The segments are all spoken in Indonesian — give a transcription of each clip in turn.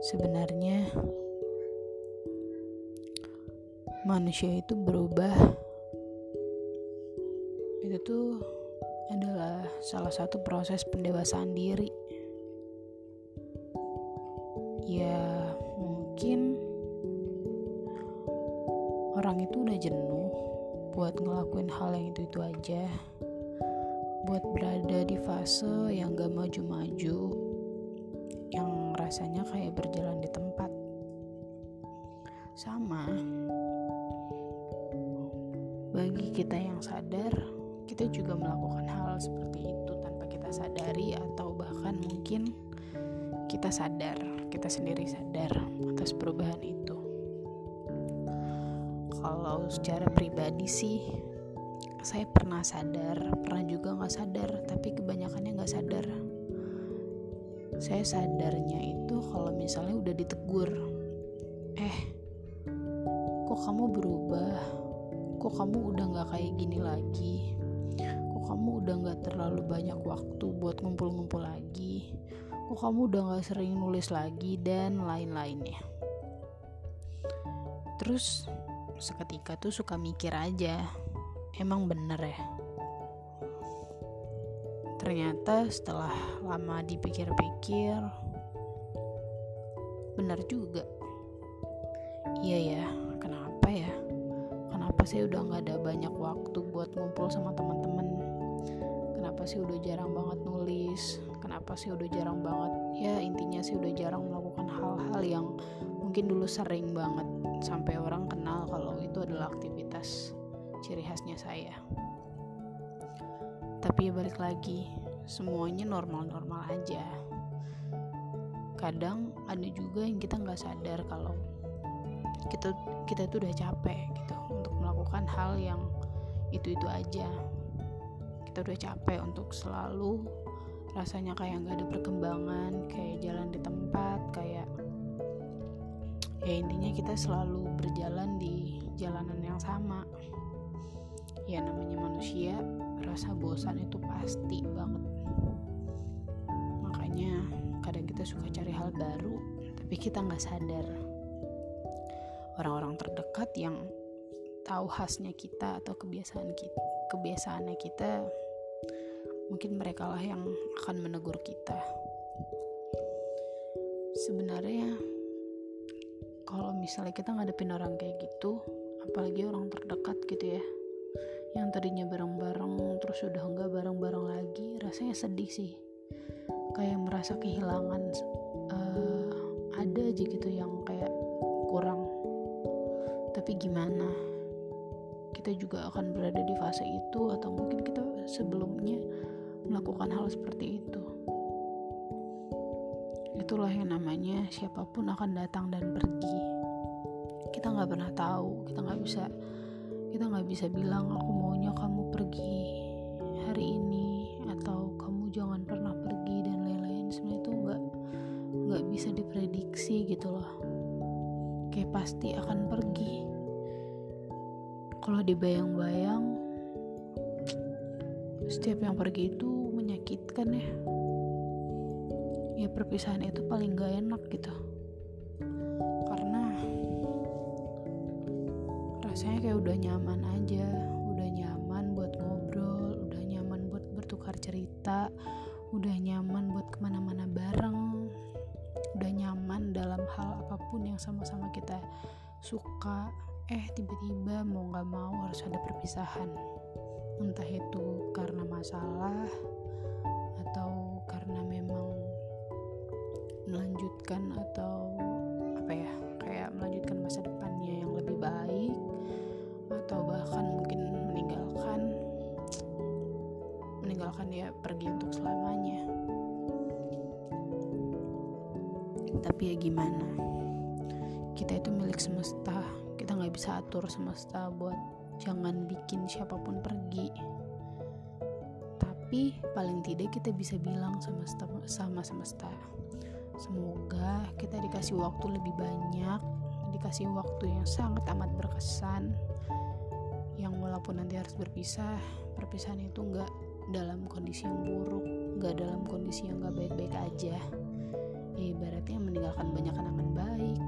sebenarnya manusia itu berubah. Itu tuh adalah salah satu proses pendewasaan diri. Ya mungkin orang itu udah jenuh buat ngelakuin hal yang itu-itu aja. Buat berada di fase yang gak maju-maju rasanya kayak berjalan di tempat. Sama bagi kita yang sadar kita juga melakukan hal seperti itu tanpa kita sadari atau bahkan mungkin kita sadar kita sendiri sadar atas perubahan itu. Kalau secara pribadi sih saya pernah sadar pernah juga nggak sadar tapi kebanyakannya nggak sadar saya sadarnya itu kalau misalnya udah ditegur eh kok kamu berubah? Kok kamu udah nggak kayak gini lagi? Kok kamu udah nggak terlalu banyak waktu buat ngumpul-ngumpul lagi? Kok kamu udah nggak sering nulis lagi? Dan lain-lainnya. Terus seketika tuh suka mikir aja emang bener ya ternyata setelah lama dipikir-pikir benar juga. Iya ya kenapa ya? Kenapa sih udah nggak ada banyak waktu buat ngumpul sama teman-teman? Kenapa sih udah jarang banget nulis? Kenapa sih udah jarang banget? Ya intinya sih udah jarang melakukan hal-hal yang mungkin dulu sering banget sampai orang kenal kalau itu adalah aktivitas ciri khasnya saya tapi balik lagi semuanya normal-normal aja. Kadang ada juga yang kita nggak sadar kalau kita kita tuh udah capek gitu untuk melakukan hal yang itu itu aja. Kita udah capek untuk selalu rasanya kayak nggak ada perkembangan kayak jalan di tempat kayak ya intinya kita selalu berjalan di jalanan yang sama. Ya namanya manusia rasa bosan itu pasti banget. Makanya kadang kita suka cari hal baru tapi kita nggak sadar. Orang-orang terdekat yang tahu khasnya kita atau kebiasaan kita kebiasaannya kita mungkin mereka lah yang akan menegur kita. Sebenarnya kalau misalnya kita ngadepin orang kayak gitu apalagi orang terdekat gitu ya yang tadinya bareng-bareng terus udah enggak bareng-bareng lagi rasanya sedih sih. Kayak merasa kehilangan uh, ada aja gitu yang kayak kurang. Tapi gimana? Kita juga akan berada di fase itu atau mungkin kita sebelumnya melakukan hal seperti itu. Itulah yang namanya siapa pun akan datang dan pergi. Kita nggak pernah tahu kita nggak bisa kita nggak bisa bilang aku maunya kamu pergi hari ini atau kamu jangan pernah pergi dan lain-lain. Sebenarnya itu nggak nggak bisa diprediksi gitu loh. Kayak pasti akan pergi. Kalau dibayang-bayang setiap yang pergi itu menyakitkan ya. Ya perpisahan itu paling gak enak gitu rasanya kayak udah nyaman aja. Udah nyaman buat ngobrol udah nyaman buat bertukar cerita udah nyaman buat ke mana-mana bareng. Udah nyaman dalam hal apa pun yang sama-sama kita suka. Eh tiba-tiba mau gak mau harus ada perpisahan. Entah itu karena masalah atau karena memang melanjutkan atau meninggalkan dia pergi untuk selamanya. Tapi ya gimana? Kita itu milik semesta. Kita nggak bisa atur semesta buat jangan bikin siapa pun pergi. Tapi paling tidak kita bisa bilang semesta sama semesta. Semoga kita dikasih waktu lebih banyak dikasih waktu yang sangat amat berkesan. Yang walaupun nanti harus berpisah perpisahan itu nggak dalam kondisi yang buruk nggak dalam kondisi yang nggak baik-baik aja. Ya ibaratnya meninggalkan banyak kenangan baik.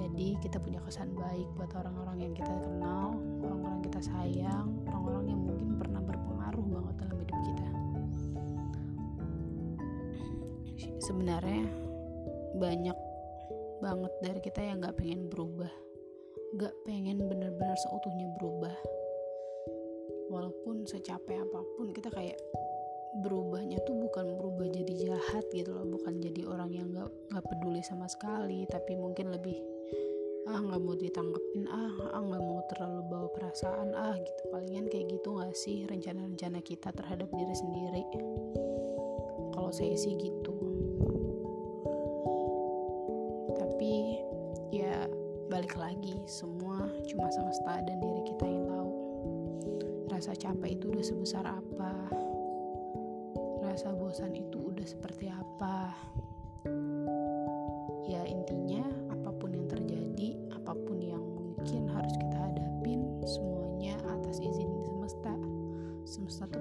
Jadi kita punya kesan baik buat orang-orang yang kita kenal orang-orang kita sayang orang-orang yang mungkin pernah berpengaruh banget dalam hidup kita. Sebenarnya banyak banget dari kita yang gak pengen berubah. Gak pengen bener-bener seutuhnya berubah walaupun secapek apa pun kita kayak berubahnya tuh bukan berubah jadi jahat gitu loh. Bukan jadi orang yang gak, gak peduli sama sekali tapi mungkin lebih ah nggak mau ditanggepin ah ah nggak mau terlalu bawa perasaan ah gitu. Palingan kayak gitu gak sih rencana-rencana kita terhadap diri sendiri? Kalau saya sih gitu. Tapi ya balik lagi semua cuma semesta dan diri kita yang tahu rasa capek itu udah sebesar apa? Rasa bosan itu udah seperti apa? Ya intinya apa pun yang terjadi apa pun yang mungkin harus kita hadapin semuanya atas izin semesta. Semesta tuh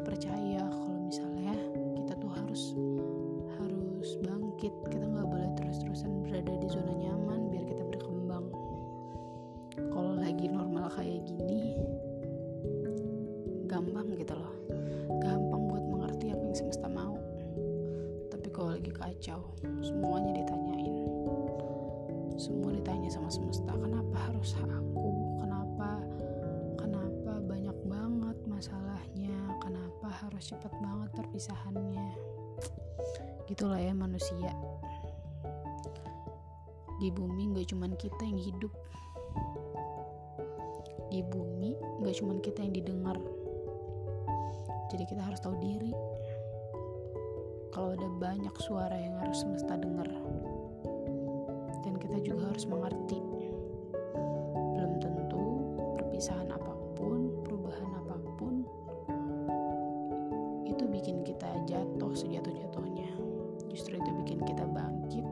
harus cepat banget perpisahannya. Gitulah ya manusia. Di bumi gak cuman kita yang hidup. Di bumi gak cuman kita yang didengar. Jadi kita harus tahu diri. Kalau ada banyak suara yang harus semesta dengar. Dan kita juga harus mengerti justru itu bikin kita bangkit.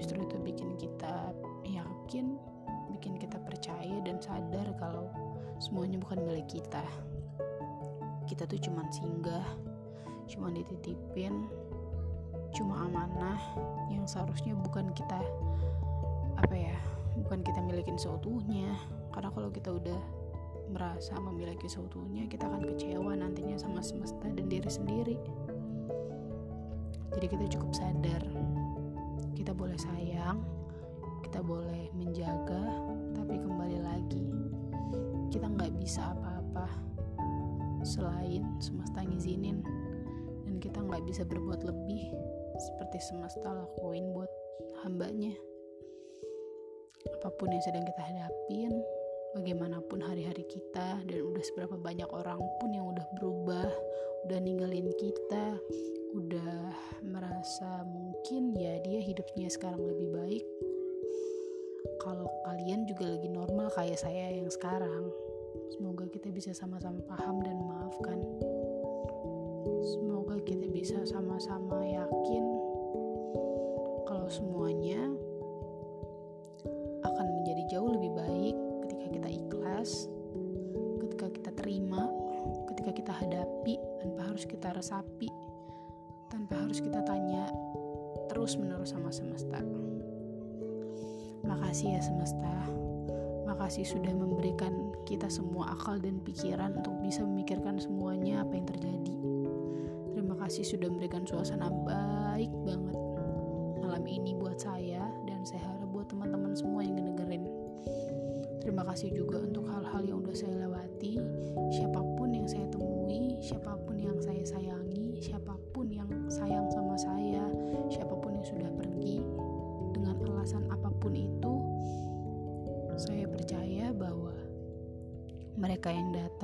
Justru itu bikin kita yakin bikin kita percaya dan sadar kalau semuanya bukan milik kita. Kita tuh cuman singgah cuman dititipin cuma amanah yang seharusnya bukan kita apa ya bukan kita milikin seutuhnya. Karena kalau kita udah merasa memiliki seutuhnya kita akan kecewa nantinya sama semesta dan diri sendiri jadi kita cukup sadar. Kita boleh sayang kita boleh menjaga tapi kembali lagi kita nggak bisa apa-apa selain semesta ngizinin dan kita nggak bisa berbuat lebih seperti semesta lakuin buat hambanya. Apa pun yang sedang kita hadapin bagaimanapun hari-hari kita dan udah seberapa banyak orang pun yang udah berubah udah ninggalin kita udah merasa mungkin ya dia hidupnya sekarang lebih baik kalau kalian juga lagi normal kayak saya yang sekarang Semoga kita bisa sama-sama paham dan memaafkan. Semoga kita bisa sama-sama yakin kalau semuanya kita hadapi tanpa harus kita resapi, tanpa harus kita tanya terus-menerus sama semesta. Makasih ya semesta. Makasih sudah memberikan kita semua akal dan pikiran untuk bisa memikirkan semuanya apa yang terjadi. Terima kasih sudah memberikan suasana baik banget malam ini buat saya dan saya harap buat teman-teman semua yang ngedengerin. Terima kasih juga untuk hal-hal yang udah saya lewati, siapa pun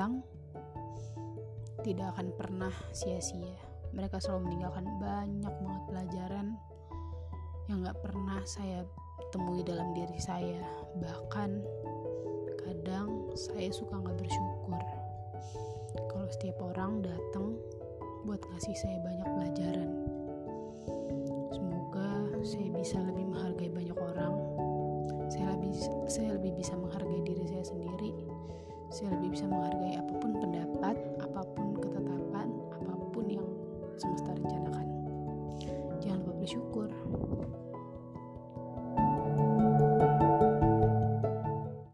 datang tidak akan pernah sia-sia. Mereka selalu meninggalkan banyak banget pelajaran yang gak pernah saya temui dalam diri saya. Bahkan kadang saya suka gak bersyukur kalau setiap orang datang buat ngasih saya banyak pelajaran. Semoga saya bisa lebih menghargai